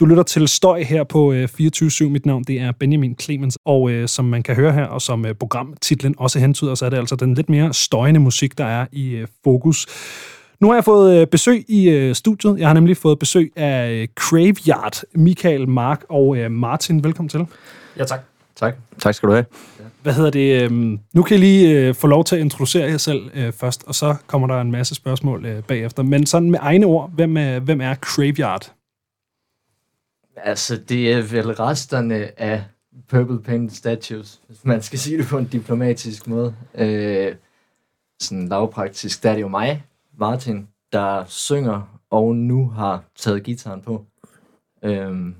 Du lytter til Støj her på øh, 24-7. Mit navn det er Benjamin Clemens, og øh, som man kan høre her, og som øh, programtitlen også hentyder, så er det altså den lidt mere støjende musik, der er i øh, fokus. Nu har jeg fået øh, besøg i øh, studiet. Jeg har nemlig fået besøg af øh, Graveyard, Michael, Mark og øh, Martin. Velkommen til. Ja, tak. Tak. Tak skal du have. Hvad hedder det? Øh, nu kan I lige øh, få lov til at introducere jer selv øh, først, og så kommer der en masse spørgsmål øh, bagefter. Men sådan med egne ord, hvem er, hvem er Graveyard? Altså, det er vel resterne af Purple Painted Statues, hvis man skal sige det på en diplomatisk måde. Øh, sådan lavpraktisk, der er det jo mig, Martin, der synger og nu har taget gitaren på. Øhm,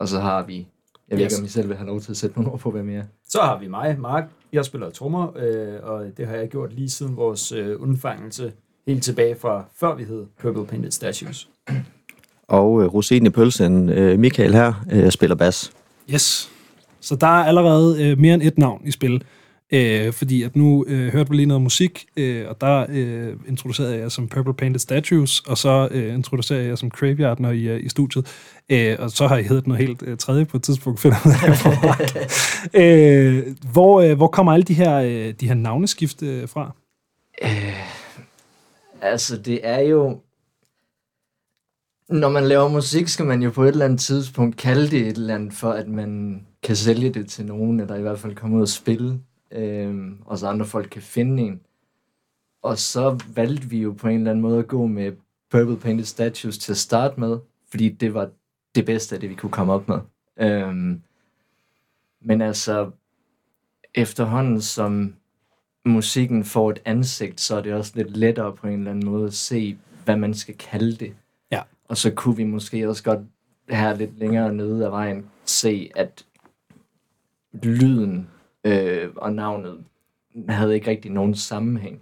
og så har vi, jeg ved Yes. ikke om I selv vil have lov til at sætte nogle ord på, hvem I er. Så har vi mig, Mark. Jeg spiller trommer, øh, og det har jeg gjort lige siden vores øh, undfangelse, helt tilbage fra før vi hed Purple Painted Statues. Og øh, rosinen i pølsen, øh, Michael her, øh, spiller bas. Yes. Så der er allerede øh, mere end et navn i spil. Øh, fordi at nu øh, hørte vi lige noget musik, øh, og der øh, introducerede jeg jer som Purple Painted Statues, og så øh, introducerede jeg jer som Graveyard, når I er i studiet. Øh, og så har I heddet noget helt øh, tredje på et tidspunkt, finder jeg ud af øh, hvor, øh, hvor kommer alle de her, øh, de her navneskift øh, fra? Altså, det er jo... Når man laver musik, skal man jo på et eller andet tidspunkt kalde det et eller andet, for at man kan sælge det til nogen, eller i hvert fald komme ud og spille, øh, og så andre folk kan finde en. Og så valgte vi jo på en eller anden måde at gå med Purple Painted Statues til at starte med, fordi det var det bedste af det, vi kunne komme op med. Øh, men altså, efterhånden som musikken får et ansigt, så er det også lidt lettere på en eller anden måde at se, hvad man skal kalde det. Og så kunne vi måske også godt her lidt længere nede af vejen se, at lyden øh, og navnet havde ikke rigtig nogen sammenhæng.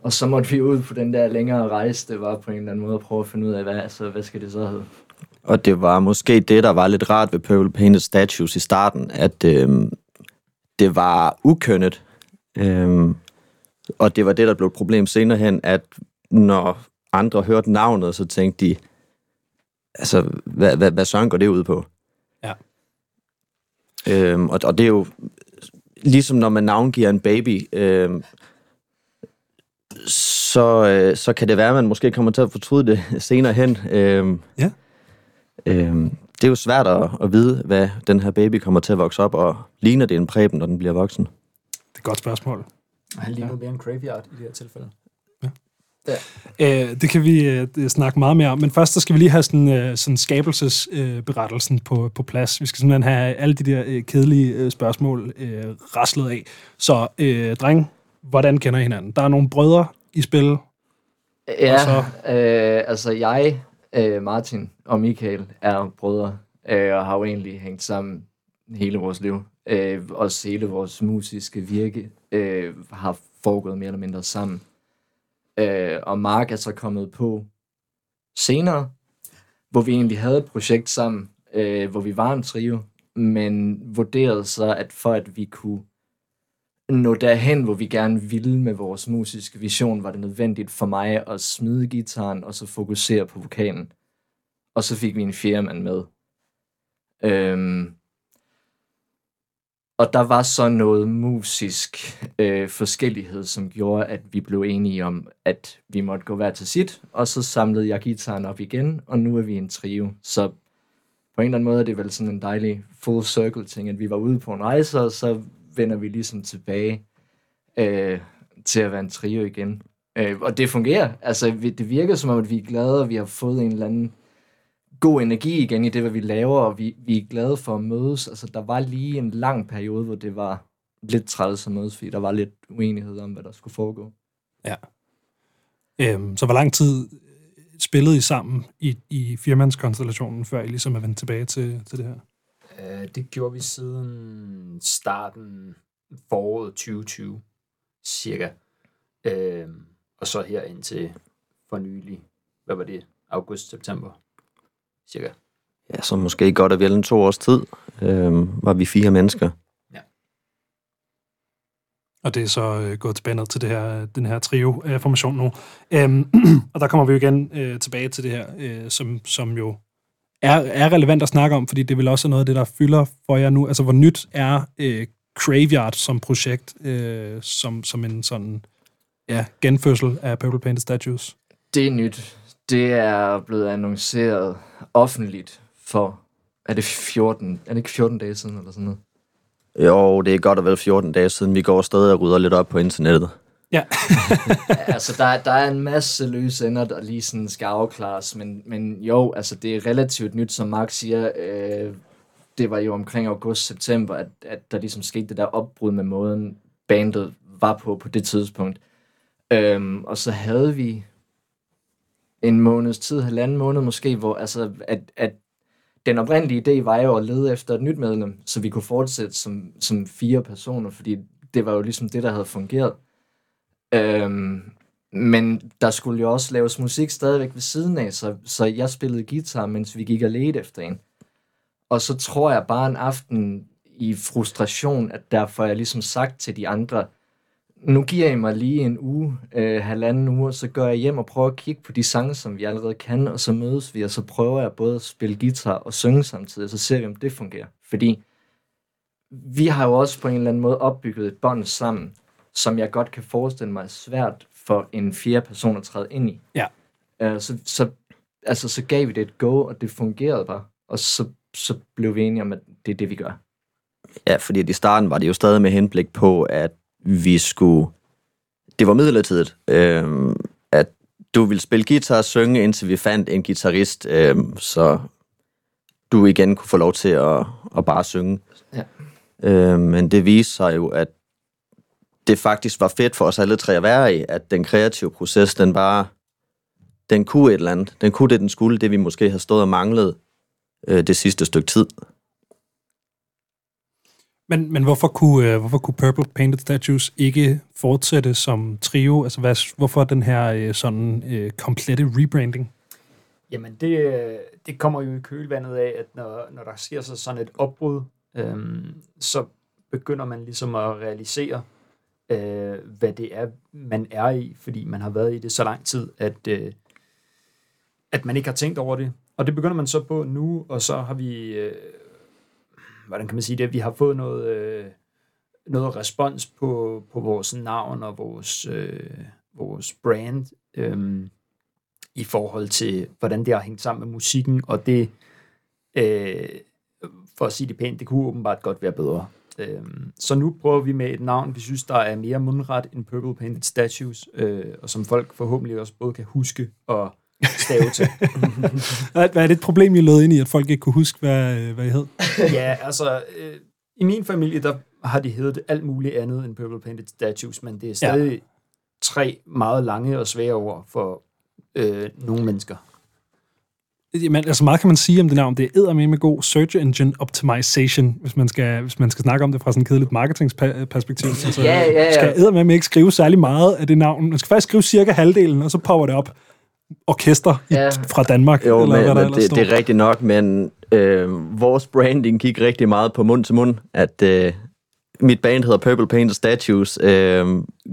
Og så måtte vi ud på den der længere rejse, det var på en eller anden måde at prøve at finde ud af, hvad, altså, hvad skal det så hedde? Og det var måske det, der var lidt rart ved Purple Painted Statues i starten, at øh, det var ukønnet. Øh, og det var det, der blev et problem senere hen, at når andre hørte navnet, så tænkte de, altså, hvad, hvad, hvad søren går det ud på? Ja. Øhm, og, og det er jo ligesom når man navngiver en baby, øhm, så, øh, så kan det være, at man måske kommer til at fortryde det senere hen. Øhm, Ja. Øhm, det er jo svært at, at vide, hvad den her baby kommer til at vokse op, og ligner det en præben, når den bliver voksen? Det er et godt spørgsmål. Han ligner mere en graveyard i det her tilfælde. Øh, det kan vi øh, snakke meget mere om, men først så skal vi lige have sådan, øh, sådan skabelsesberettelsen øh, på, på plads. Vi skal simpelthen have alle de der øh, kedelige øh, spørgsmål øh, raslet af. Så øh, dreng, hvordan kender I hinanden? Der er nogle brødre i spil. Ja, så? øh, altså jeg, øh, Martin og Michael er brødre, øh, og har jo egentlig hængt sammen hele vores liv. Øh, også hele vores musiske virke øh, har foregået mere eller mindre sammen. Øh, og Mark er så kommet på senere, hvor vi egentlig havde et projekt sammen, øh, hvor vi var en trio, men vurderede så, at for at vi kunne nå derhen, hvor vi gerne ville med vores musiske vision, var det nødvendigt for mig at smide gitaren og så fokusere på vokalen. Og så fik vi en fjerde mand med. Øhm, og der var så noget musisk øh, forskellighed, som gjorde, at vi blev enige om, at vi måtte gå hver til sit, og så samlede jeg gitaren op igen, og nu er vi en trio. Så på en eller anden måde er det vel sådan en dejlig full circle ting, at vi var ude på en rejse, og så vender vi ligesom tilbage øh, til at være en trio igen. Øh, og det fungerer. Altså, vi- det virker som om, at vi er glade, og vi har fået en eller anden god energi igen i det, hvad vi laver, og vi, vi er glade for at mødes. Altså, der var lige en lang periode, hvor det var lidt træls at mødes, fordi der var lidt uenighed om, hvad der skulle foregå. Øhm, så hvor lang tid spillede I sammen i, i firmandskonstellationen, før I ligesom er vendt tilbage til, til det her? Øh, det gjorde vi siden starten foråret 2020, cirka. Øh, og så her indtil for nylig, hvad var det, august-september, cirka. Ja, så måske godt og vel en to års tid, øh, var vi fire mennesker. Og det er så øh, gået tilbage ned til det her, den her trio-formation nu. Øhm, og der kommer vi jo igen øh, tilbage til det her, øh, som, som jo er, er relevant at snakke om, fordi det vil også er noget af det, der fylder for jer nu. Altså, hvor nyt er øh, Graveyard som projekt, øh, som, som en sådan ja, genfødsel af Purple Painted Statues? Det er nyt. Det er blevet annonceret offentligt for, er det 14, er det ikke 14 dage siden eller sådan noget? Jo, det er godt og vel 14 dage siden, vi går stadig og rydder lidt op på internettet. Ja. altså, der, der er en masse løse ender, der lige sådan skal afklares, men, men jo, altså, det er relativt nyt, som Mark siger. Øh, det var jo omkring august-september, at, at der ligesom skete det der opbrud med måden, bandet var på på det tidspunkt. Øhm, og så havde vi en måneds tid, halvanden måned måske, hvor altså, at, at den oprindelige idé var jo at lede efter et nyt medlem, så vi kunne fortsætte som, som fire personer, fordi det var jo ligesom det, der havde fungeret. Øhm, men der skulle jo også laves musik stadigvæk ved siden af, så, så jeg spillede guitar, mens vi gik og ledte efter en. Og så tror jeg bare en aften i frustration, at derfor jeg ligesom sagt til de andre, nu giver I mig lige en uge, øh, halvanden uge, så går jeg hjem og prøver at kigge på de sange, som vi allerede kan, og så mødes vi, og så prøver jeg både at spille guitar og synge samtidig, og så ser vi, om det fungerer. Fordi vi har jo også på en eller anden måde opbygget et bånd sammen, som jeg godt kan forestille mig er svært for en fjerde person at træde ind i. Ja. Uh, så, så, altså, så gav vi det et go, og det fungerede bare. Og så, så blev vi enige om, at det er det, vi gør. Ja, fordi i starten var det jo stadig med henblik på, at vi skulle... Det var midlertidigt, øh, at du ville spille guitar og synge, indtil vi fandt en guitarist, øh, så du igen kunne få lov til at, at bare synge. Ja. Øh, men det viste sig jo, at det faktisk var fedt for os alle tre at være i, at den kreative proces, den bare, den kunne et eller andet. Den kunne det, den skulle, det vi måske har stået og manglet øh, det sidste stykke tid. Men, men hvorfor, kunne, øh, hvorfor kunne Purple Painted Statues ikke fortsætte som trio? Altså, hvad, hvorfor den her øh, sådan øh, komplette rebranding? Jamen, det, øh, det kommer jo i kølvandet af, at når, når der sker så sådan et opbrud, øhm, så begynder man ligesom at realisere, øh, hvad det er, man er i, fordi man har været i det så lang tid, at, øh, at man ikke har tænkt over det. Og det begynder man så på nu, og så har vi, øh, hvordan kan man sige det, vi har fået noget, øh, noget respons på, på vores navn og vores, øh, vores brand, øh, i forhold til, hvordan det har hængt sammen med musikken, og det, øh, for at sige det pænt, det kunne åbenbart godt være bedre. Øh, så nu prøver vi med et navn, vi synes, der er mere mundret end Purple Painted Statues, øh, og som folk forhåbentlig også både kan huske og stave til. Hvad er det et problem, I lød ind i, at folk ikke kunne huske, hvad, øh, hvad I hed? ja, altså, øh, i min familie, der har de heddet alt muligt andet end Purple Painted Statues, men det er stadig ja. tre meget lange og svære ord for øh, nogle mennesker. Jamen, altså meget kan man sige om det navn. Det er med god search engine optimization, hvis man skal, hvis man skal snakke om det fra sådan et kedeligt marketingsperspektiv. Altså, ja, ja, ja. skal med ikke skrive særlig meget af det navn. Man skal faktisk skrive cirka halvdelen, og så popper det op. Orkester Ja. fra Danmark. Jo, eller men, hvad der men det, det er rigtigt nok, men øh, vores branding gik rigtig meget på mund til mund, at øh, mit band hedder Purple Painted Statues. Øh,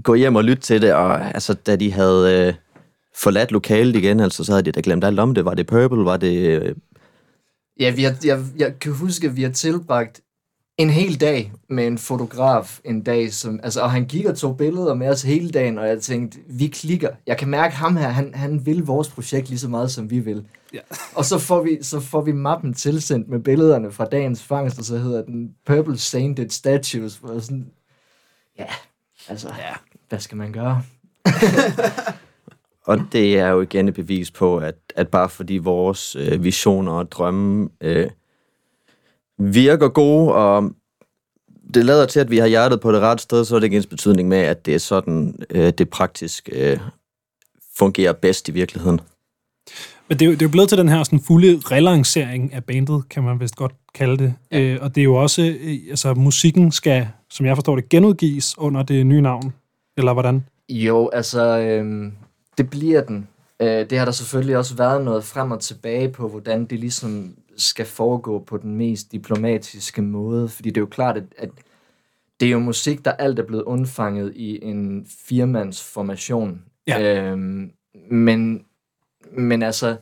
gå hjem og lyt til det, og altså, da de havde øh, forladt lokalet igen, altså, så havde de da glemt alt om det. Var det Purple? Var det... Øh, Ja, vi har, jeg, jeg kan huske, at vi har tilbragt en hel dag med en fotograf en dag, som, altså, og han gik og tog billeder med os hele dagen, og jeg tænkte, vi klikker. Jeg kan mærke ham her, han, han vil vores projekt lige så meget, som vi vil. Ja. Og så får, vi, så får vi mappen tilsendt med billederne fra dagens fangst, og så hedder den Purple Sainted Statues. Og sådan, ja, altså, ja. hvad skal man gøre? Og det er jo igen et bevis på, at, at bare fordi vores øh, visioner og drømme øh, virker gode, og det lader til, at vi har hjertet på det rette sted, så er det ikke ens betydning med, at det er sådan, øh, det praktisk øh, fungerer bedst i virkeligheden. Men det er, jo, det er jo blevet til den her sådan fulde relancering af bandet, kan man vist godt kalde det. Ja. Øh, og det er jo også, øh, altså musikken skal, som jeg forstår det, genudgives under det nye navn. Eller hvordan? Jo, altså, øhm, det bliver den. Øh, det har der selvfølgelig også været noget frem og tilbage på, hvordan det ligesom skal foregå på den mest diplomatiske måde. Fordi det er jo klart, at, at det er jo musik, der alt er blevet undfanget i en firmandsformation. Ja. Øhm, men, men altså,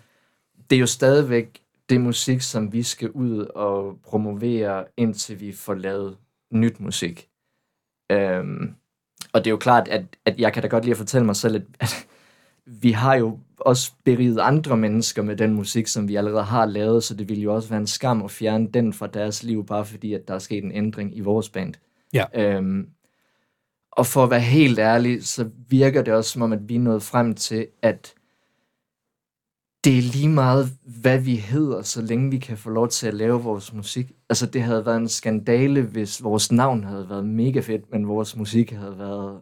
det er jo stadigvæk det musik, som vi skal ud og promovere, indtil vi får lavet nyt musik. Øhm, og det er jo klart, at, at jeg kan da godt lide at fortælle mig selv, at, at vi har jo også beriget andre mennesker med den musik, som vi allerede har lavet, så det ville jo også være en skam at fjerne den fra deres liv, bare fordi, at der er sket en ændring i vores band. Ja. Øhm, og for at være helt ærlig, så virker det også som om, at vi er nået frem til, at det er lige meget, hvad vi hedder, så længe vi kan få lov til at lave vores musik. Altså, det havde været en skandale, hvis vores navn havde været mega fedt, men vores musik havde været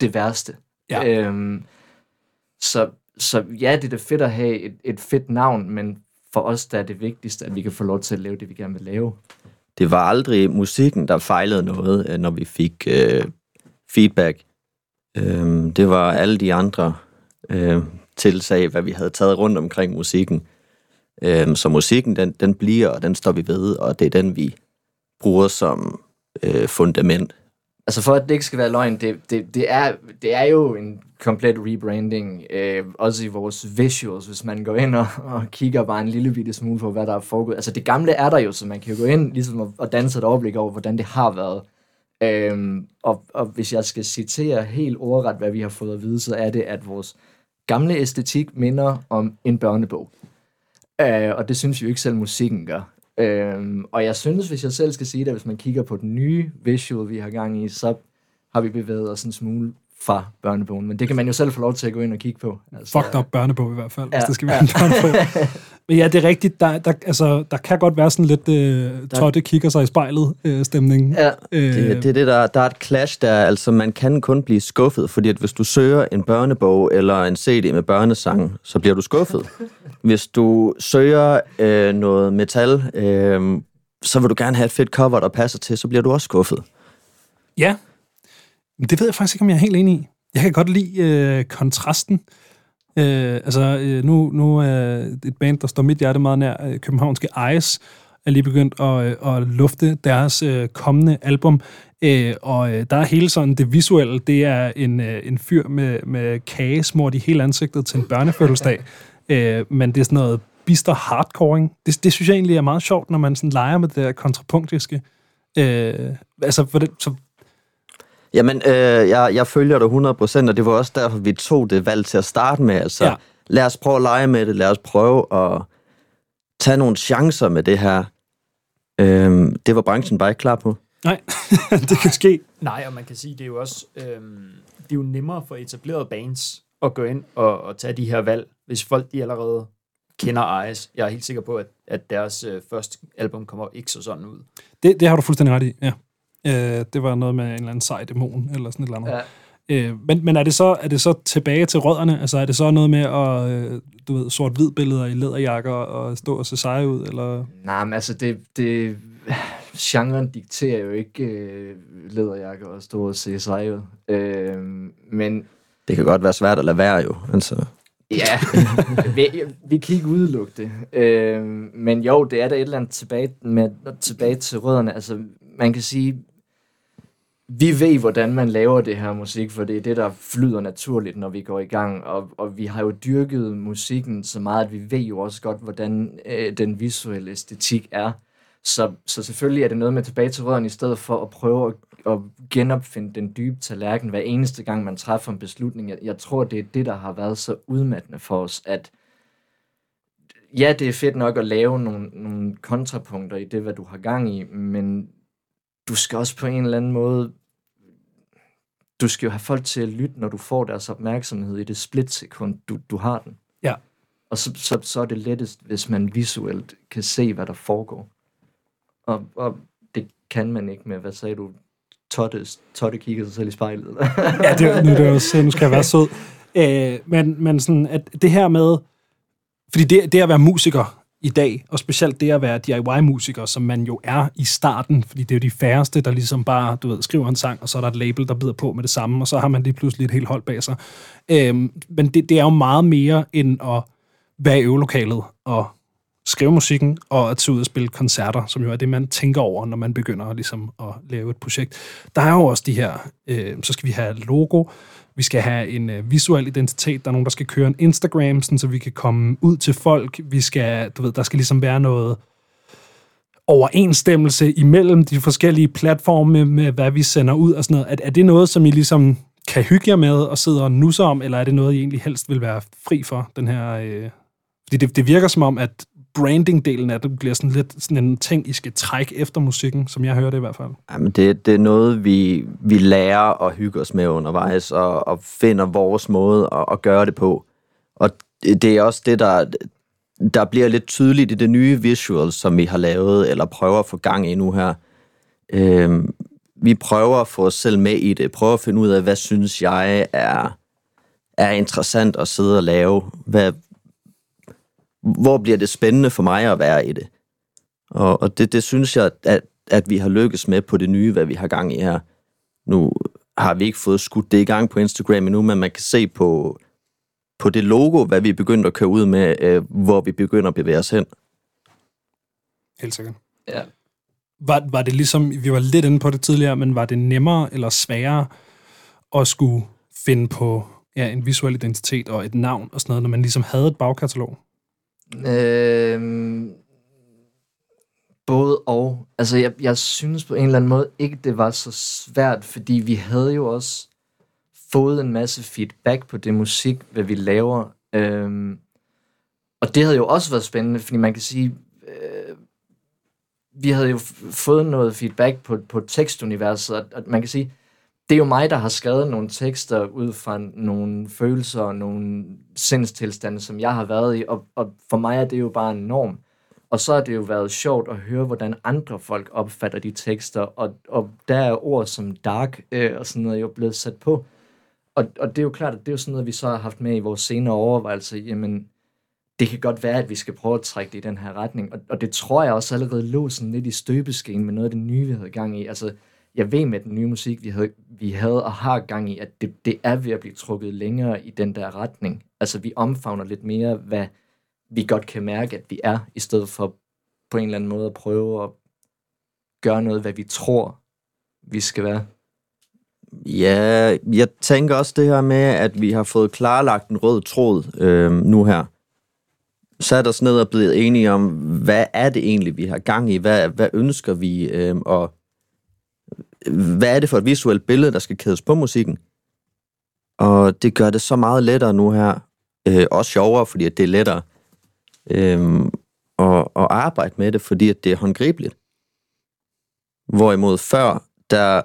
det værste. Ja. Øhm, så, så ja, det er da fedt at have et, et fedt navn, men for os der er det vigtigste, at vi kan få lov til at lave det, vi gerne vil lave. Det var aldrig musikken, der fejlede noget, øh, når vi fik øh, feedback. Øhm, det var alle de andre øh, tilsag, hvad vi havde taget rundt omkring musikken. Øhm, så musikken, den, den bliver, og den står vi ved, og det er den, vi bruger som øh, fundament. Altså for at det ikke skal være løgn, det, det, det, er, det er jo en komplet rebranding, øh, også i vores visuals, hvis man går ind og, og kigger bare en lille bitte smule på, hvad der er foregået. Altså det gamle er der jo, så man kan jo gå ind ligesom og, og danse et overblik over, hvordan det har været. Øhm, og, og hvis jeg skal citere helt ordret, hvad vi har fået at vide, så er det, at vores gamle æstetik minder om en børnebog. Øh, og det synes jo ikke selv musikken gør. Øhm, og jeg synes, hvis jeg selv skal sige det, hvis man kigger på den nye visual, vi har gang i, så har vi bevæget os en smule fra børnebogen. Men det kan man jo selv få lov til at gå ind og kigge på. Altså, Fucked up børnebog i hvert fald, ja, hvis det skal være ja. en børnebog. Men ja, det er rigtigt. Der, der, altså, der kan godt være sådan lidt øh, Totte kigger sig i spejlet øh, stemning. Ja, Øh, Det, det er det, der, der er et clash der. Altså, man kan kun blive skuffet, fordi at hvis du søger en børnebog eller en CD med børnesang, så bliver du skuffet. Hvis du søger øh, noget metal, øh, så vil du gerne have et fedt cover, der passer til, så bliver du også skuffet. Ja, det ved jeg faktisk ikke, om jeg er helt enig i. Jeg kan godt lide øh, kontrasten. Øh, altså, øh, nu, nu er et band, der står mit hjerte meget nær, øh, københavnske Ice, er lige begyndt at, øh, at lufte deres øh, kommende album. Øh, og øh, der er hele sådan det visuelle, det er en, øh, en fyr med, med kage smurt i hele ansigtet til en børnefødselsdag. øh, men det er sådan noget bister hardcoring. Det, det synes jeg egentlig er meget sjovt, når man sådan leger med det der kontrapunktiske. Øh, altså, for det, så Jamen, øh, jeg, jeg følger dig 100%, og det var også derfor, vi tog det valg til at starte med. Altså, Ja. lad os prøve at lege med det, lad os prøve at tage nogle chancer med det her. Øh, det var branchen bare ikke klar på. Nej, det kan ske. Nej, og man kan sige, det er jo også øhm, det er jo nemmere for etablerede bands at gå ind og, og tage de her valg, hvis folk de allerede kender Ice. Jeg er helt sikker på, at, at deres øh, første album kommer ikke så sådan ud. Det, det har du fuldstændig ret i, ja. Øh, det var noget med en eller anden sej dæmon, eller sådan et eller andet. Ja. Øh, men, men er det, så, er det så tilbage til rødderne? Altså er det så noget med at, øh, du ved, sort-hvid billeder i læderjakker og stå og se seje ud? Eller? Nej, men altså, det, det, genren dikterer jo ikke øh, læderjakker og stå og se sig ud. Øh, men Det kan godt være svært at lade være jo. Altså, ja, vi, vi kan ikke udelukke det. Øh, men jo, det er der et eller andet tilbage, med, tilbage til rødderne. Altså, man kan sige, vi ved, hvordan man laver det her musik, for det er det, der flyder naturligt, når vi går i gang. Og, og vi har jo dyrket musikken så meget, at vi ved jo også godt, hvordan øh, den visuelle æstetik er. Så, så selvfølgelig er det noget med tilbage til rødderne, i stedet for at prøve at, at genopfinde den dybe tallerken hver eneste gang, man træffer en beslutning. Jeg, jeg tror, det er det, der har været så udmattende for os, at ja, det er fedt nok at lave nogle, nogle kontrapunkter i det, hvad du har gang i, men du skal også på en eller anden måde du skal jo have folk til at lytte, når du får deres opmærksomhed i det splitsekund, du, du har den. Ja. Og så, så, så er det lettest, hvis man visuelt kan se, hvad der foregår. Og, og det kan man ikke med, hvad sagde du, Totte, Totte kigger sig selv i spejlet. eller? Ja, det, nu, er det jo, så- nu skal jeg være sød. Øh, men, men sådan, at det her med... Fordi det, det at være musiker i dag, og specielt det at være DIY-musiker, som man jo er i starten, fordi det er jo de færreste, der ligesom bare, du ved, skriver en sang, og så er der et label, der bider på med det samme, og så har man lige pludselig et helt hold bag sig. Øhm, men det, det er jo meget mere end at være i øvelokalet og skrive musikken og at tage ud og spille koncerter, som jo er det, man tænker over, når man begynder ligesom at lave et projekt. Der er jo også de her, øh, så skal vi have logo, vi skal have en øh, visuel identitet, der er nogen, der skal køre en Instagram, sådan, så vi kan komme ud til folk. Vi skal, du ved, der skal ligesom være noget overensstemmelse imellem de forskellige platforme med, hvad vi sender ud og sådan noget. Er, er det noget, som I ligesom kan hygge jer med og sidde og nusse om, eller er det noget, I egentlig helst vil være fri for, den her... Øh... Fordi det, det virker som om, at branding-delen af det bliver sådan lidt sådan en ting, I skal trække efter musikken, som jeg hører det i hvert fald. Jamen, det, det er noget, vi, vi lærer og hygger os med undervejs, og, og finder vores måde at, at gøre det på. Og det, det er også det, der, der bliver lidt tydeligt i det nye visual, som vi har lavet, eller prøver at få gang i nu her. Øhm, vi prøver at få os selv med i det, prøver at finde ud af, hvad synes jeg er, er interessant at sidde og lave. Hvad, hvor bliver det spændende for mig at være i det? Og, og det, det synes jeg, at, at vi har lykkes med på det nye, hvad vi har gang i her. Nu har vi ikke fået skudt det i gang på Instagram endnu, men man kan se på, på det logo, hvad vi er begyndt at køre ud med, øh, hvor vi begynder at bevæge os hen. Helt sikkert. Ja. Var, var det ligesom, vi var lidt inde på det tidligere, men var det nemmere eller sværere at skulle finde på ja, en visuel identitet og et navn og sådan noget, når man ligesom havde et bagkatalog? Mm-hmm. Øhm, både og. Altså, jeg, jeg synes på en eller anden måde ikke, det var så svært, fordi vi havde jo også fået en masse feedback på det musik, hvad vi laver. Øh, og det havde jo også været spændende, fordi man kan sige, øh, vi havde jo fået noget feedback på, på tekstuniverset, og, og man kan sige, det er jo mig, der har skrevet nogle tekster ud fra nogle følelser og nogle sindstilstande, som jeg har været i, og, og for mig er det jo bare en norm. Og så har det jo været sjovt at høre, hvordan andre folk opfatter de tekster, og, og der er ord som dark øh, og sådan noget jo blevet sat på. Og, og det er jo klart, at det er jo sådan noget, vi så har haft med i vores senere overvejelser. Jamen, det kan godt være, at vi skal prøve at trække det i den her retning. Og, og det tror jeg også allerede lå sådan lidt i støbeskeen med noget af det nye, vi havde gang i. Altså, jeg ved med den nye musik, vi havde, vi havde og har gang i, at det, det er ved at blive trukket længere i den der retning. Altså, vi omfavner lidt mere, hvad vi godt kan mærke, at vi er, i stedet for på en eller anden måde at prøve at gøre noget, hvad vi tror, vi skal være. Ja, jeg tænker også det her med, at vi har fået klarlagt en rød tråd øh, nu her. Sat os ned og blevet enige om, hvad er det egentlig, vi har gang i? Hvad, hvad ønsker vi? Øh, og hvad er det for et visuelt billede, der skal kædes på musikken? Og det gør det så meget lettere nu her. Øh, også sjovere, fordi at det er lettere øh, at, at arbejde med det, fordi at det er håndgribeligt. Hvorimod før, der,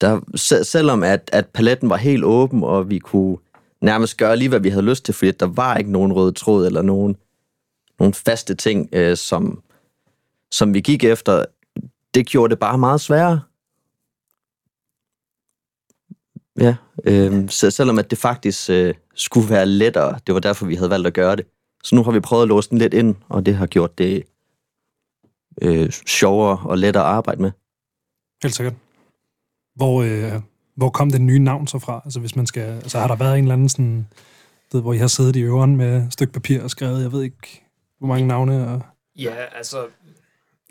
der selvom at, at paletten var helt åben, og vi kunne nærmest gøre lige, hvad vi havde lyst til, fordi der var ikke nogen rød tråd eller nogen, nogen faste ting, øh, som, som vi gik efter, det gjorde det bare meget sværere. Ja, øh, så selvom at det faktisk øh, skulle være lettere, det var derfor, vi havde valgt at gøre det. Så nu har vi prøvet at låse den lidt ind, og det har gjort det øh, sjovere og lettere at arbejde med. Helt sikkert. Hvor, øh, hvor kom det nye navn så fra? Altså, hvis man skal, altså, har der været en eller anden sådan, ved, hvor I har siddet i øveren med et stykke papir og skrevet, jeg ved ikke, hvor mange navne? Og... Ja, altså,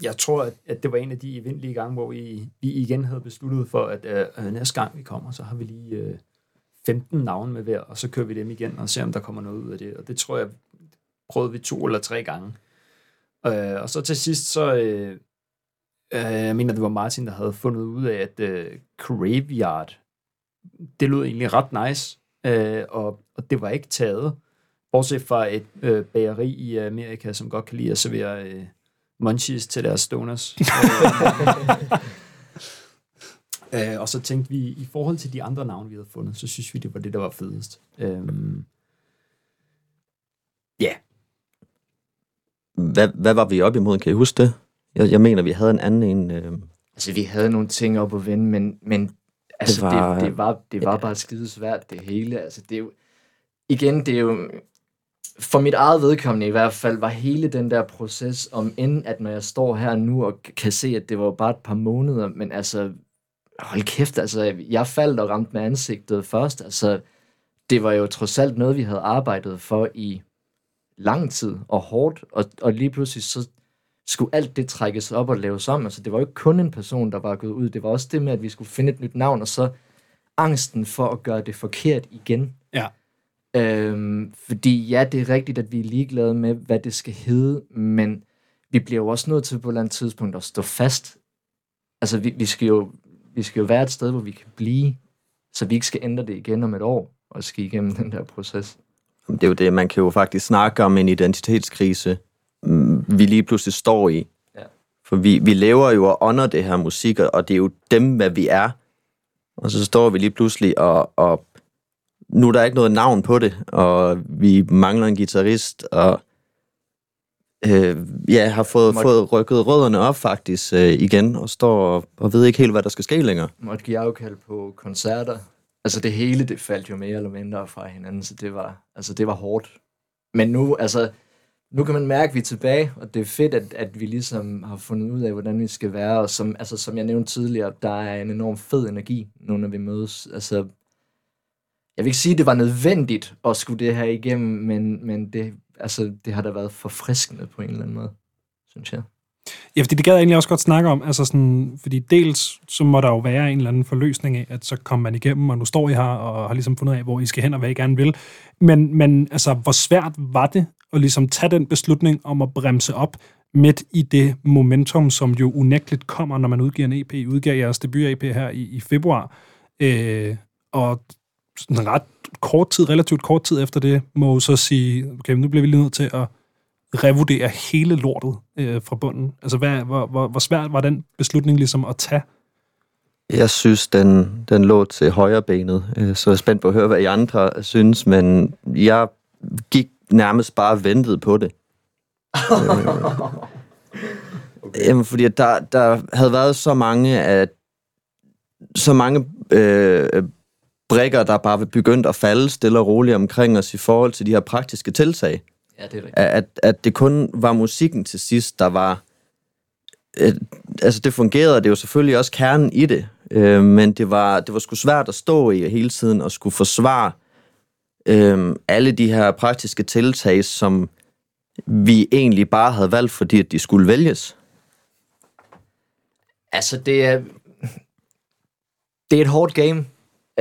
jeg tror, at, at det var en af de eventlige gange, hvor vi, vi igen havde besluttet for, at øh, næste gang vi kommer, så har vi lige øh, 15 navne med hver, og så kører vi dem igen og ser, om der kommer noget ud af det. Og det tror jeg, prøvede vi to eller tre gange. Øh, og så til sidst, så... Øh, uh, jeg mener, det var Martin, der havde fundet ud af, at øh, Graveyard, det lød egentlig ret nice, øh, og, og det var ikke taget. Bortset fra et øh, bageri i Amerika, som godt kan lide at servere... Øh, munchies til deres stoners. øh, og så tænkte vi, i forhold til de andre navne, vi havde fundet, så synes vi, det var det, der var fedest. Øhm, ja. Yeah. Hvad, hvad var vi op imod? Kan I huske det? Jeg, jeg mener, vi havde en anden en... Øh... Altså, vi havde nogle ting op at vende, men, men altså, det var, det, det var, det var ja. bare skide svært, det hele. Altså, det er jo, igen, det er jo, for mit eget vedkommende i hvert fald, var hele den der proces, om end at når jeg står her nu og kan se, at det var bare et par måneder, men altså, hold kæft, altså, jeg faldt og ramte med ansigtet først, altså, det var jo trods alt noget, vi havde arbejdet for i lang tid og hårdt, og, og lige pludselig så skulle alt det trækkes op og laves om. Altså, det var jo ikke kun en person, der var gået ud. Det var også det med, at vi skulle finde et nyt navn, og så angsten for at gøre det forkert igen. Ja. Øhm, fordi ja, det er rigtigt, at vi er ligeglade med, hvad det skal hedde, men vi bliver jo også nødt til på et eller andet tidspunkt at stå fast. Altså, vi, vi, skal jo, vi skal jo være et sted, hvor vi kan blive, så vi ikke skal ændre det igen om et år, og skal igennem den der proces. Det er jo det, man kan jo faktisk snakke om en identitetskrise, mm, vi lige pludselig står i. Ja. For vi, vi lever jo og ånder det her musik, og det er jo dem, hvad vi er. Og så står vi lige pludselig, og, og nu er der ikke noget navn på det, og vi mangler en guitarist, og øh, ja, har fået, Måtte- fået rykket rødderne op faktisk øh, igen, og står og, og ved ikke helt, hvad der skal ske længere. Måtte give afkald på koncerter. Altså det hele, det faldt jo mere eller mindre fra hinanden, så det var, altså det var hårdt. Men nu, altså, nu kan man mærke, at vi er tilbage, og det er fedt, at, at vi ligesom har fundet ud af, hvordan vi skal være, og som, altså, som jeg nævnte tidligere, der er en enorm fed energi, nu når vi mødes. Altså, jeg vil ikke sige, at det var nødvendigt at skulle det her igennem, men, men det, altså, det har da været forfriskende på en eller anden måde, synes jeg. Ja, fordi det gad jeg egentlig også godt snakke om, altså sådan, fordi dels så må der jo være en eller anden forløsning af, at så kommer man igennem, og nu står I her og har ligesom fundet af, hvor I skal hen og hvad I gerne vil. Men, men altså, hvor svært var det at ligesom tage den beslutning om at bremse op midt i det momentum, som jo unægteligt kommer, når man udgiver en EP. I udgiver jeres debut-EP her i, i februar, øh, og sådan ret kort tid, relativt kort tid efter det, må jo så sige, okay, nu bliver vi lige nødt til at revurdere hele lortet øh, fra bunden? Altså, hvad, hvor, hvor, hvor svært var den beslutning ligesom at tage? Jeg synes, den, den lå til højre benet, øh, så jeg er spændt på at høre, hvad I andre synes, men jeg gik nærmest bare og ventede på det. okay. Jamen, fordi at der, der havde været så mange af så mange øh, brikker, der bare begyndt at falde stille og roligt omkring os i forhold til de her praktiske tiltag Ja, det er rigtigt. at, at det kun var musikken til sidst, der var... Øh, altså, det fungerede, det var selvfølgelig også kernen i det, øh, men det var, det var sgu svært at stå i hele tiden og skulle forsvare øh, alle de her praktiske tiltag, som vi egentlig bare havde valgt, fordi at de skulle vælges. Altså, det er... Det er et hårdt game.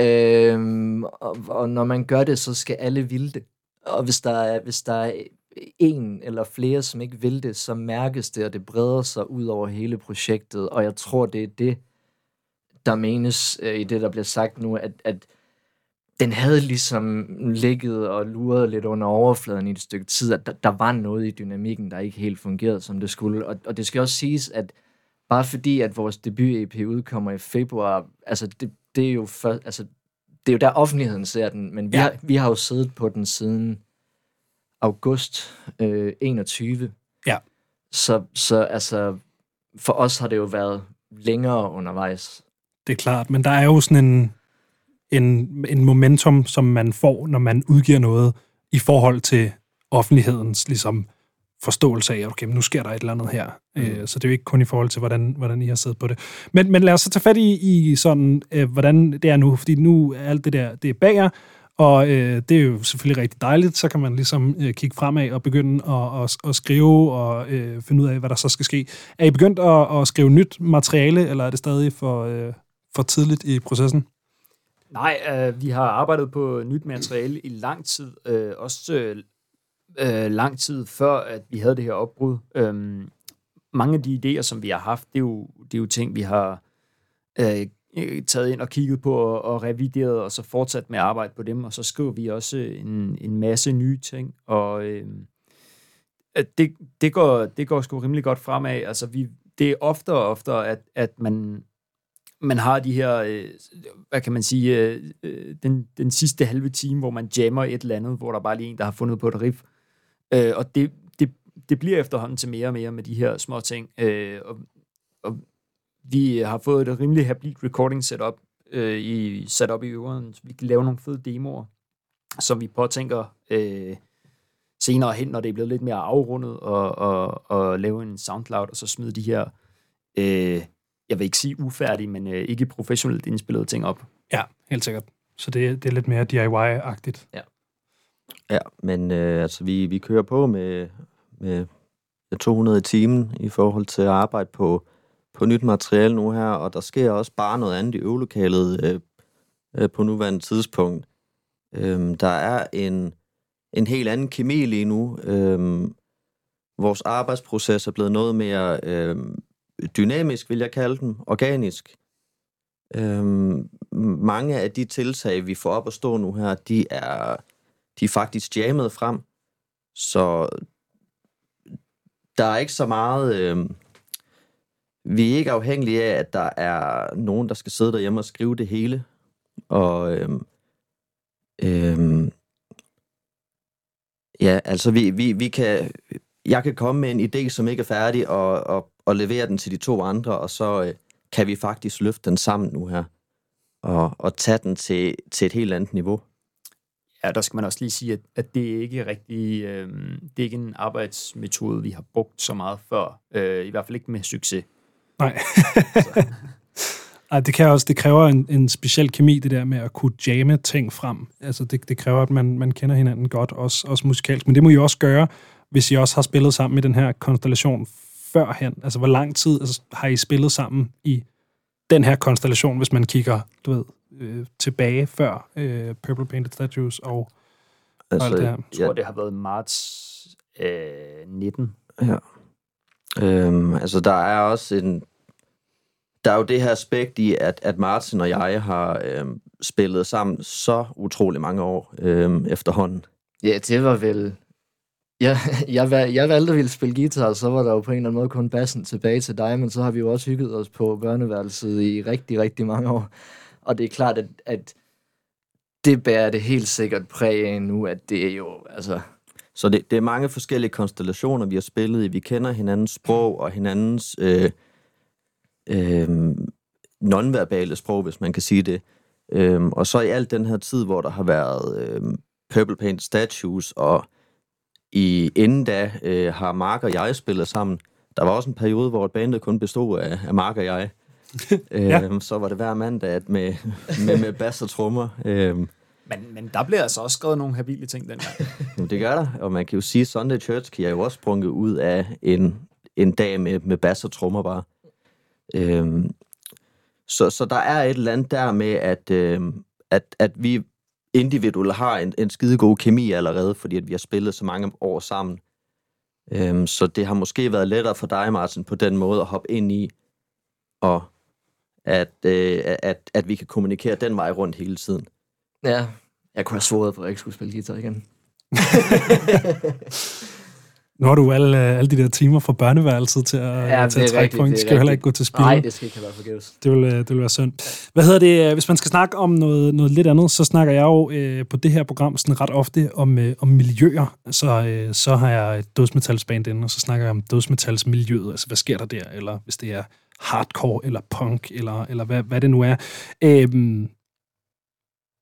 Øhm, og, og når man gør det, så skal alle ville det. Og hvis der er, hvis der er en eller flere, som ikke vil det, så mærkes det, og det breder sig ud over hele projektet. Og jeg tror, det er det, der menes øh, i det, der bliver sagt nu, at, at den havde ligesom ligget og luret lidt under overfladen i et stykke tid, at der, der var noget i dynamikken, der ikke helt fungerede, som det skulle. Og, og det skal også siges, at bare fordi, at vores debut-EP udkommer i februar, altså det, det er jo for, altså, det er jo der offentligheden ser den, men vi, Ja. har, vi har jo siddet på den siden august øh, 21. Ja. Så, så altså, for os har det jo været længere undervejs. Det er klart, men der er jo sådan en, en, en momentum, som man får, når man udgiver noget i forhold til offentlighedens ligesom, forståelse af, okay, men nu sker der et eller andet her. Mm. Øh, så det er jo ikke kun i forhold til, hvordan, hvordan I har siddet på det. Men, men lad os så tage fat i, i sådan, øh, hvordan det er nu, fordi nu er alt det der, det er bag jer, og øh, det er jo selvfølgelig rigtig dejligt, så kan man ligesom øh, kigge fremad og begynde at, at, at skrive og øh, finde ud af, hvad der så skal ske. Er I begyndt at, at skrive nyt materiale, eller er det stadig for, øh, for tidligt i processen? Nej, øh, vi har arbejdet på nyt materiale i lang tid. Øh, også øh, øh, lang tid før, at vi havde det her opbrud. Øhm, mange af de idéer, som vi har haft, det er jo, det er jo ting, vi har øh, taget ind og kigget på og, og revideret, og så fortsat med at arbejde på dem. Og så skriver vi også en, en masse nye ting. Og øh, at det, det, går, det går sgu rimelig godt fremad. Altså, vi, det er oftere og oftere, at, at man man har de her, øh, hvad kan man sige, øh, øh den, den sidste halve time, hvor man jammer et eller andet, hvor der bare lige er en, der har fundet på et riff. Øh, og det, det, det bliver efterhånden til mere og mere med de her små ting. Øh, og, og vi har fået et rimelig habilt recording setup øh, i, sat op i øveren, så vi kan lave nogle fede demoer, som vi påtænker øh, senere hen, når det er blevet lidt mere afrundet, og, og, og lave en SoundCloud, og så smide de her øh, jeg vil ikke sige ufærdige, men øh, ikke professionelt indspillede ting op. Ja, helt sikkert. Så det, det er lidt mere DIY-agtigt. Ja, Ja, men øh, altså, vi, vi kører på med, med 200 i timen i forhold til at arbejde på, på nyt materiale nu her, og der sker også bare noget andet i øvelokalet øh, øh, på nuværende tidspunkt. Øh, der er en, en helt anden kemi lige nu. Øh, vores arbejdsproces er blevet noget mere øh, dynamisk, vil jeg kalde den, organisk. Øhm, mange af de tiltag, vi får op at stå nu her, de er, de er faktisk jammet frem. Så der er ikke så meget... Øh, vi er ikke afhængige af, at der er nogen, der skal sidde derhjemme og skrive det hele. Og øhm, øhm, ja, altså vi, vi, vi kan, jeg kan komme med en idé, som ikke er færdig, og, og, og levere den til de to andre, og så øh, kan vi faktisk løfte den sammen nu her, og, og tage den til, til et helt andet niveau. Ja, der skal man også lige sige, at, at det er ikke rigtig, øh, det er ikke en arbejdsmetode, vi har brugt så meget før. Øh, I hvert fald ikke med succes. Nej. Ej, det, kan også, det kræver en, en speciel kemi, det der med at kunne jamme ting frem. Altså, det, det kræver, at man, man kender hinanden godt, også, også musikalsk. Men det må I også gøre, hvis I også har spillet sammen i den her konstellation førhen. Altså, hvor lang tid altså, har I spillet sammen i den her konstellation, hvis man kigger, du ved, øh, tilbage før øh, Purple Painted Statues og, altså, og alt det her? Jeg tror, det har været marts øh, 19. Ja. Øhm, altså, der er også en... Der er jo det her aspekt i, at, at Martin og jeg har øhm, spillet sammen så utrolig mange år øhm, efterhånden. Ja, det var vel... Jeg, jeg, valg, jeg valgte at ville spille guitar, og så var der jo på en eller anden måde kun bassen tilbage til dig, men så har vi jo også hygget os på børneværelset i rigtig, rigtig mange år. Og det er klart, at, at det bærer det helt sikkert præg af nu, at det er jo, altså... Så det, det er mange forskellige konstellationer, vi har spillet i. Vi kender hinandens sprog og hinandens øh, øh, nonverbale sprog, hvis man kan sige det. Øh, og så i alt den her tid, hvor der har været øh, Purple Paint Statues, og i inden da øh, har Mark og jeg spillet sammen. Der var også en periode, hvor bandet kun bestod af, af Mark og jeg ja. øhm, så var det hver mandag med, med, med bass og trommer. Øhm, men, men der bliver altså også skrevet nogle habile ting dengang. det gør der, og man kan jo sige, at Sunday Church kan jeg jo også sprunget ud af en, en dag med, med bass og trommer bare. Øhm, så, så der er et eller andet der med, at, øhm, at, at vi individuelt har en, en skide god kemi allerede, fordi at vi har spillet så mange år sammen. Øhm, så det har måske været lettere for dig, Martin, på den måde at hoppe ind i, og at, øh, at, at vi kan kommunikere den vej rundt hele tiden. Ja, jeg kunne have svoret på, at jeg ikke skulle spille guitar igen. Nu har du alle, alle de der timer fra børneværelset til at, ja, til at trække point. Det skal jo heller ikke gå til spil. Nej, det skal ikke være forgæves. Det vil, det vil være synd. Hvad hedder det? Hvis man skal snakke om noget, noget lidt andet, så snakker jeg jo øh, på det her program sådan ret ofte om, øh, om miljøer. Så, øh, så har jeg et dødsmetalsband inde, og så snakker jeg om dødsmetalsmiljøet. Altså, hvad sker der der? Eller hvis det er hardcore, eller punk, eller, eller hvad, hvad det nu er. Øh,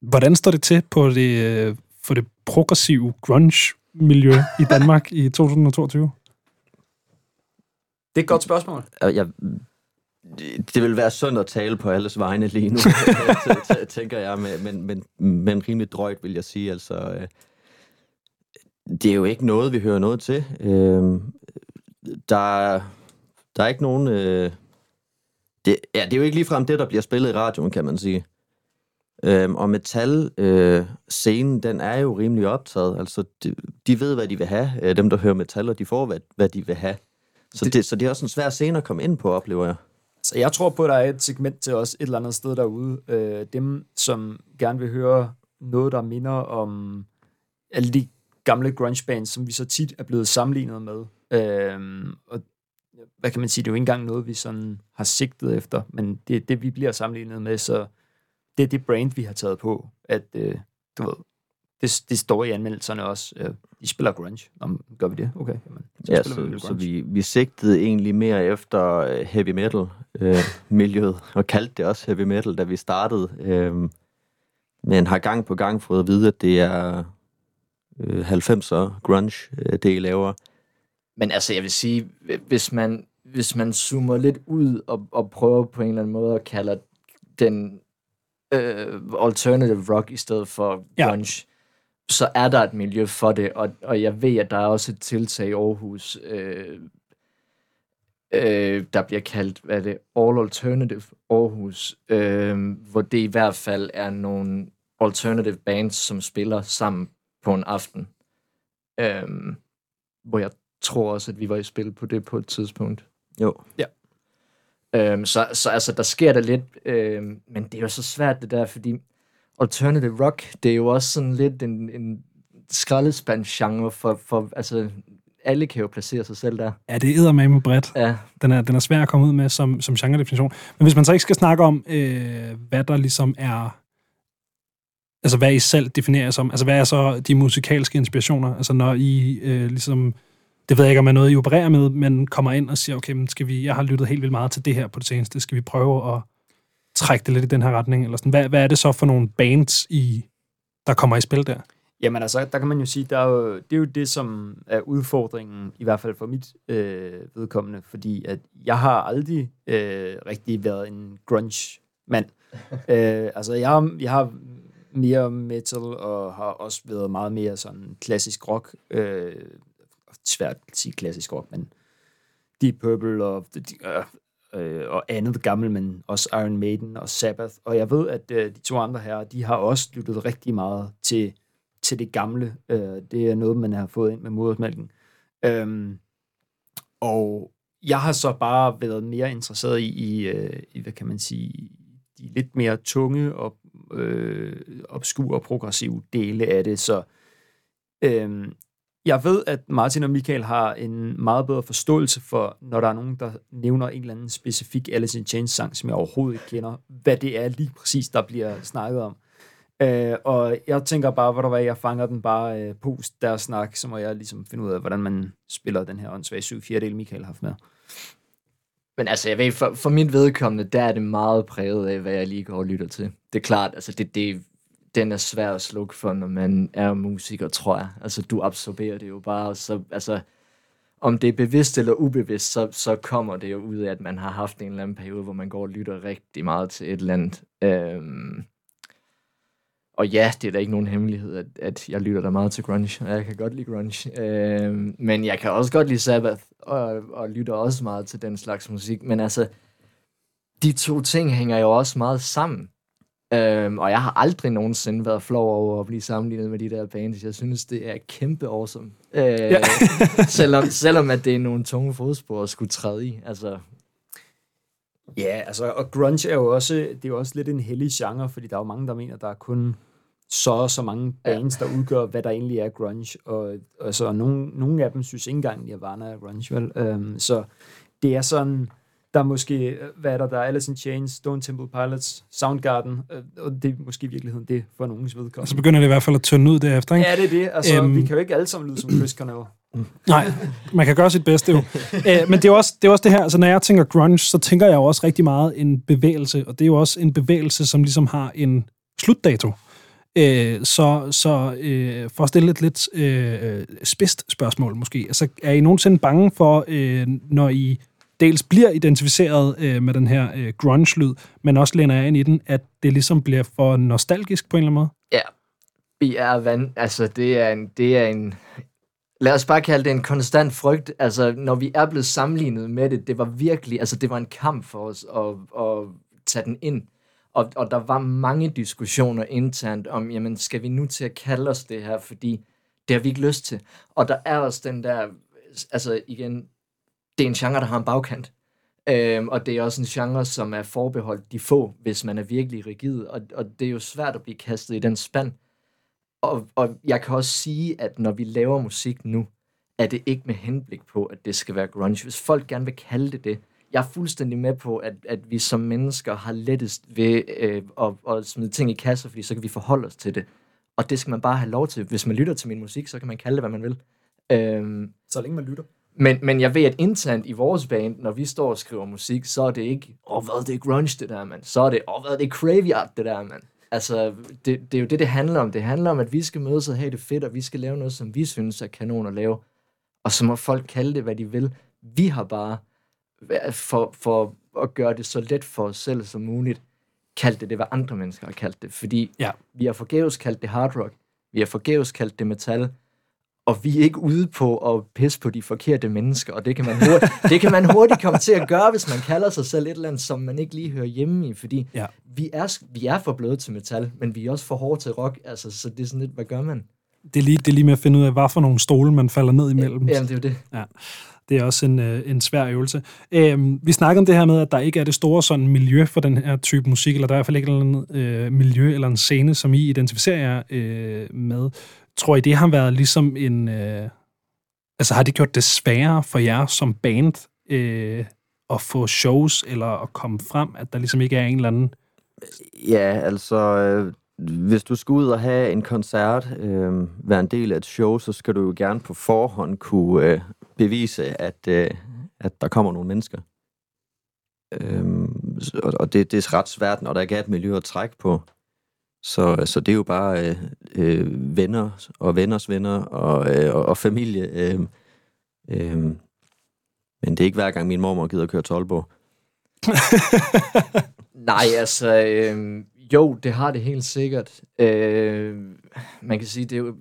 hvordan står det til på det, øh, for det progressive grunge miljø i Danmark i 2022? Det er et godt spørgsmål. Jeg, det vil være synd at tale på alles vegne lige nu, tænker jeg, men, men, men rimelig drøjt vil jeg sige. Altså, øh, det er jo ikke noget, vi hører noget til. Øh, der, der er ikke nogen... Øh, det, ja, det er jo ikke ligefrem det, der bliver spillet i radioen, kan man sige. Øhm, og metal-scenen, øh, den er jo rimelig optaget. Altså, de, de ved, hvad de vil have. Øh, dem, der hører metal, og de får, hvad, hvad de vil have. Så det, det, så det er også en svær scene at komme ind på, oplever jeg. Så jeg tror på, at der er et segment til os et eller andet sted derude. Øh, dem, som gerne vil høre noget, der minder om alle de gamle grunge bands, som vi så tit er blevet sammenlignet med. Øh, og hvad kan man sige, det er jo ikke engang noget, vi sådan har sigtet efter, men det er det, vi bliver sammenlignet med, så det er det brand, vi har taget på, at øh, du ved, det, det står i anmeldelserne også. Øh, de spiller grunge. Om, gør vi det? Okay. Jamen, så ja, så, vi, så vi, vi sigtede egentlig mere efter øh, heavy metal øh, miljøet, og kaldte det også heavy metal, da vi startede. Øh, men har gang på gang fået at vide, at det er øh, 90'er grunge, øh, det I laver. Men altså, jeg vil sige, hvis man, hvis man zoomer lidt ud og, og prøver på en eller anden måde at kalde den øh, alternative rock i stedet for grunge, så er der et miljø for det, og, og jeg ved, at der er også et tiltag i Aarhus, øh, øh, der bliver kaldt, hvad er det, All Alternative Aarhus, øh, hvor det i hvert fald er nogle alternative bands, som spiller sammen på en aften. Øh, hvor jeg tror også, at vi var i spil på det på et tidspunkt. Jo. Øhm, så, så altså, der sker der lidt, øhm, men det er jo så svært det der, fordi alternative rock, det er jo også sådan lidt en, en skraldespandsgenre for, for, altså, alle kan jo placere sig selv der. Ja, det er med bredt. Ja, Den er, den er svær at komme ud med som, som genre-definition. Men hvis man så ikke skal snakke om, øh, hvad der ligesom er... Altså, hvad I selv definerer som... Altså, hvad er så de musikalske inspirationer? Altså, når I øh, ligesom... Det ved jeg ikke, om er noget, I opererer med, men kommer ind og siger, okay, men skal vi, jeg har lyttet helt vildt meget til det her på det seneste. Skal vi prøve at trække det lidt i den her retning? Eller sådan. Hvad, hvad er det så for nogle bands, I, der kommer i spil der? Jamen altså, der kan man jo sige, der er jo, det er jo det, som er udfordringen, i hvert fald for mit øh, vedkommende, fordi at jeg har aldrig øh, rigtig været en grunge-mand. øh, altså, jeg har, jeg har mere metal, og har også været meget mere sådan klassisk rock. Øh, svært at sige klassisk rock, men Deep Purple og, øh, øh, og andet gammelt, men også Iron Maiden og Sabbath. Og jeg ved, at øh, de to andre her, de har også lyttet rigtig meget til til det gamle. Øh, det er noget, man har fået ind med modersmælken. Øhm, og jeg har så bare været mere interesseret i, i, øh, i hvad kan man sige, de lidt mere tunge og øh, obskure og progressive dele af det. Så øh, jeg ved, at Martin og Michael har en meget bedre forståelse for, når der er nogen, der nævner en eller anden specifik Alice in Chains sang, som jeg overhovedet ikke kender, hvad det er lige præcis, der bliver snakket om. Øh, og jeg tænker bare, hvor der var, jeg fanger den bare øh, post deres snak, så må jeg ligesom finde ud af, hvordan man spiller den her åndssvage 7 4 del, Michael har haft med. Men altså, jeg ved, for, for mit vedkommende, der er det meget præget af, hvad jeg lige går og lytter til. Det er klart, altså, det, det, den er svær at slukke for, når man er musiker, tror jeg. Altså, du absorberer det jo bare, og så, altså, om det er bevidst eller ubevidst, så, så kommer det jo ud af, at man har haft en eller anden periode, hvor man går og lytter rigtig meget til et eller andet. Øhm, og ja, det er da ikke nogen hemmelighed, at, at jeg lytter da meget til grunge, og jeg kan godt lide grunge. Øhm, men jeg kan også godt lide Sabbath, og, og lytter også meget til den slags musik. Men altså, de to ting hænger jo også meget sammen. Øhm, og jeg har aldrig nogensinde været flov over at blive sammenlignet med de der bands. Jeg synes, det er kæmpe awesome. Øh, ja. selvom, selvom at det er nogle tunge fodspor at skulle træde i. Altså, Ja, altså, og grunge er jo også, det er jo også lidt en hellig genre, fordi der er jo mange, der mener, der er kun så og så mange bands, der udgør, hvad der egentlig er grunge, og, og så nogle, nogle af dem synes ikke engang, Nirvana er grunge, vel? Um, så det er sådan, der er måske, hvad er der, der er Alice in Chains, Stone Temple Pilots, Soundgarden, øh, og det er måske i virkeligheden det for nogens vedkommende. Så begynder det i hvert fald at tynde ud derefter, ikke? Ja, det er det. Altså, Øhm. vi kan jo ikke alle sammen lyde som Chris Cornell. Nej, man kan gøre sit bedste jo. Æ, men det er, også, det er også det her, altså når jeg tænker grunge, så tænker jeg jo også rigtig meget en bevægelse, og det er jo også en bevægelse, som ligesom har en slutdato. Æ, så så øh, for at stille et lidt øh, spidst spørgsmål måske, altså er I nogensinde bange for, øh, når I dels bliver identificeret øh, med den her øh, grunge-lyd, men også læner jeg ind i den, at det ligesom bliver for nostalgisk på en eller anden måde? Ja, BR er vand. Altså, det er en, det er en... Lad os bare kalde det en konstant frygt. Altså, når vi er blevet sammenlignet med det, det var virkelig... Altså, det var en kamp for os at, at tage den ind. Og, og der var mange diskussioner internt om, jamen, skal vi nu til at kalde os det her, fordi det har vi ikke lyst til. Og der er også den der... Altså, igen, det er en genre, der har en bagkant. Øhm, og det er også en genre, som er forbeholdt de få, hvis man er virkelig rigid. Og, og det er jo svært at blive kastet i den spand. Og, og jeg kan også sige, at når vi laver musik nu, er det ikke med henblik på, at det skal være grunge. Hvis folk gerne vil kalde det det, jeg er fuldstændig med på, at, at vi som mennesker har lettest ved øh, at, at smide ting i kasser, fordi så kan vi forholde os til det. Og det skal man bare have lov til. Hvis man lytter til min musik, så kan man kalde det, hvad man vil. Øhm, Så længe man lytter men, men jeg ved, at internt i vores band, når vi står og skriver musik, så er det ikke, åh, oh, hvad det er grunge, det der, mand. Så er det, åh, oh, hvad det er graveyard, det der, mand. Altså, det, det er jo det, det handler om. Det handler om, at vi skal mødes og have det fedt, og vi skal lave noget, som vi synes er kanon at lave. Og så må folk kalde det, hvad de vil. Vi har bare, for, for at gøre det så let for os selv som muligt, kaldt det det, hvad andre mennesker har kaldt det. Fordi Ja. vi har forgæves kaldt det hard rock. Vi har forgæves kaldt det metal, og vi er ikke ude på at pisse på de forkerte mennesker, og det kan man hurtigt, det kan man hurtigt komme til at gøre, hvis man kalder sig selv et eller andet, som man ikke lige hører hjemme i, fordi Ja. vi, er, vi er for bløde til metal, men vi er også for hårde til rock, altså, så det er sådan lidt, hvad gør man? Det er, lige, det er lige med at finde ud af, hvad for nogle stole, man falder ned imellem. Jamen, det er jo det. Det er også en, øh, en svær øvelse. Øhm, vi snakker om det her med, at der ikke er det store sådan miljø for den her type musik, eller der er i hvert fald ikke et eller andet øh, miljø eller en scene, som I identificerer jer øh, med. Tror I, det har været ligesom en... Øh, altså har det gjort det sværere for jer som band øh, at få shows, eller at komme frem, at der ligesom ikke er en eller anden... Ja, altså, øh, hvis du skal ud og have en koncert, øh, være en del af et show, så skal du jo gerne på forhånd kunne øh, bevise, at, øh, at der kommer nogle mennesker. Øh, og og det, det er ret svært, når der ikke er et miljø at trække på. Så, øh, så det er jo bare øh, øh, venner og venners venner og, øh, og, og familie. Øh, øh, men det er ikke hver gang min mormor gider at køre til Aalborg. Nej, altså, øh, jo, det har det helt sikkert. Øh, man kan sige, det er jo,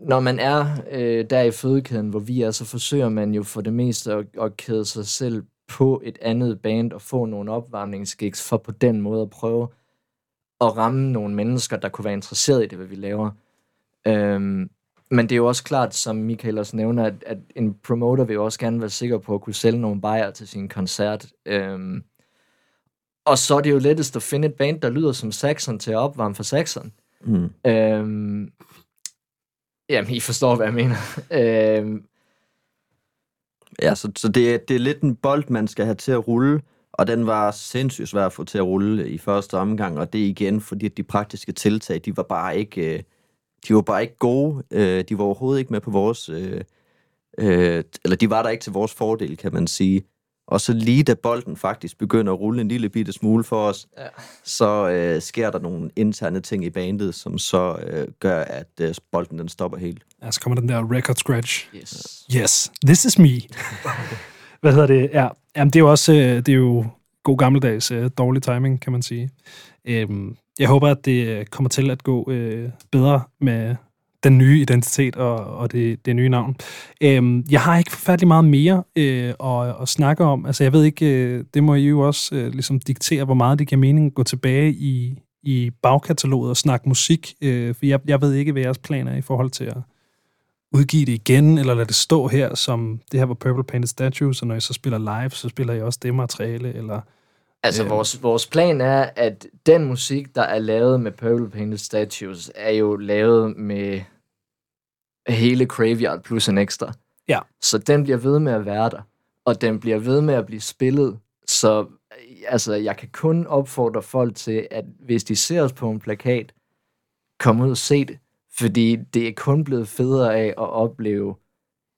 når man er øh, der i fødekæden, hvor vi er, så forsøger man jo for det meste at, at kæde sig selv på et andet band og få nogle opvarmningsgigs for på den måde at prøve at ramme nogle mennesker, der kunne være interesseret i det, hvad vi laver. Øhm, men det er jo også klart, som Michael også nævner, at, at en promoter vil jo også gerne være sikker på at kunne sælge nogle bajer til sin koncert. Øhm, og så er det jo lettest at finde et band, der lyder som Saxon til at opvarme for Saxon. Mm. Øhm, jamen, I forstår, hvad jeg mener. øhm, Ja, så, så det, er, det er lidt en bold, man skal have til at rulle, og den var sindssygt svær at få til at rulle i første omgang, og det er igen, fordi de praktiske tiltag, de var bare ikke, øh, de var bare ikke gode. Øh, De var overhovedet ikke med på vores, øh, eller de var der ikke til vores fordel, kan man sige. Og så lige da bolden faktisk begynder at rulle en lille bitte smule for os, Ja. så øh, sker der nogle interne ting i bandet, som så øh, gør, at øh, bolden den stopper helt. Ja, så kommer den der record scratch. yes. Yes, this is me. Hvad hedder det? Ja, jamen, det er jo også øh, det er jo god gammeldags øh, dårlig timing, kan man sige. Øhm, jeg håber, at det øh, kommer til at gå øh, bedre med den nye identitet og, og det, det nye navn. Øhm, jeg har ikke forfærdelig meget mere øh, at, at snakke om. Altså, jeg ved ikke, øh, det må I jo også øh, ligesom diktere, hvor meget det giver mening at gå tilbage i, i bagkataloget og snakke musik. Øh, for jeg, jeg ved ikke, hvad jeres planer er i forhold til at udgive det igen, eller lade det stå her, som det her var Purple Painted Statues, og når I så spiller live, så spiller I også det materiale, eller... Altså, Øhm. vores, vores plan er, at den musik, der er lavet med Purple Painted Statues, er jo lavet med hele Graveyard plus en ekstra. Ja. Så den bliver ved med at være der, og den bliver ved med at blive spillet. Så altså, jeg kan kun opfordre folk til, at hvis de ser os på en plakat, kom ud og se det. Fordi det er kun blevet federe af at opleve,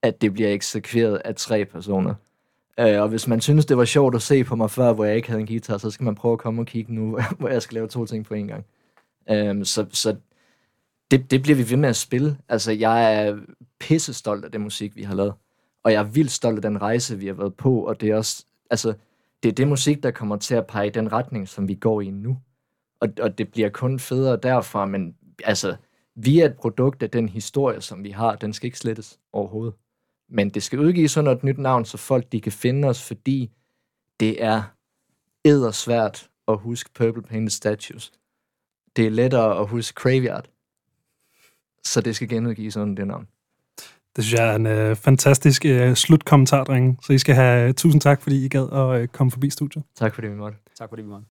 at det bliver eksekveret af tre personer. Øh, og hvis man synes, det var sjovt at se på mig før, hvor jeg ikke havde en guitar, så skal man prøve at komme og kigge nu, hvor jeg skal lave to ting på en gang. Øh, så så det, det bliver vi ved med at spille. Altså, jeg er pisse stolt af det musik, vi har lavet. Og jeg er vildt stolt af den rejse, vi har været på. Og det er også, altså, det er det musik, der kommer til at pege i den retning, som vi går i nu. Og, og det bliver kun federe derfra, men altså, vi er et produkt af den historie, som vi har. Den skal ikke slettes overhovedet. Men det skal udgives under et nyt navn, så folk de kan finde os, fordi det er svært at huske Purple Painted Statues. Det er lettere at huske Graveyard. Så det skal genudgives under det navn. Det synes jeg er en øh, fantastisk øh, slutkommentar, drenge. Så I skal have øh, tusind tak, fordi I gad at øh, komme forbi studiet. Tak fordi vi måtte. Tak fordi vi måtte.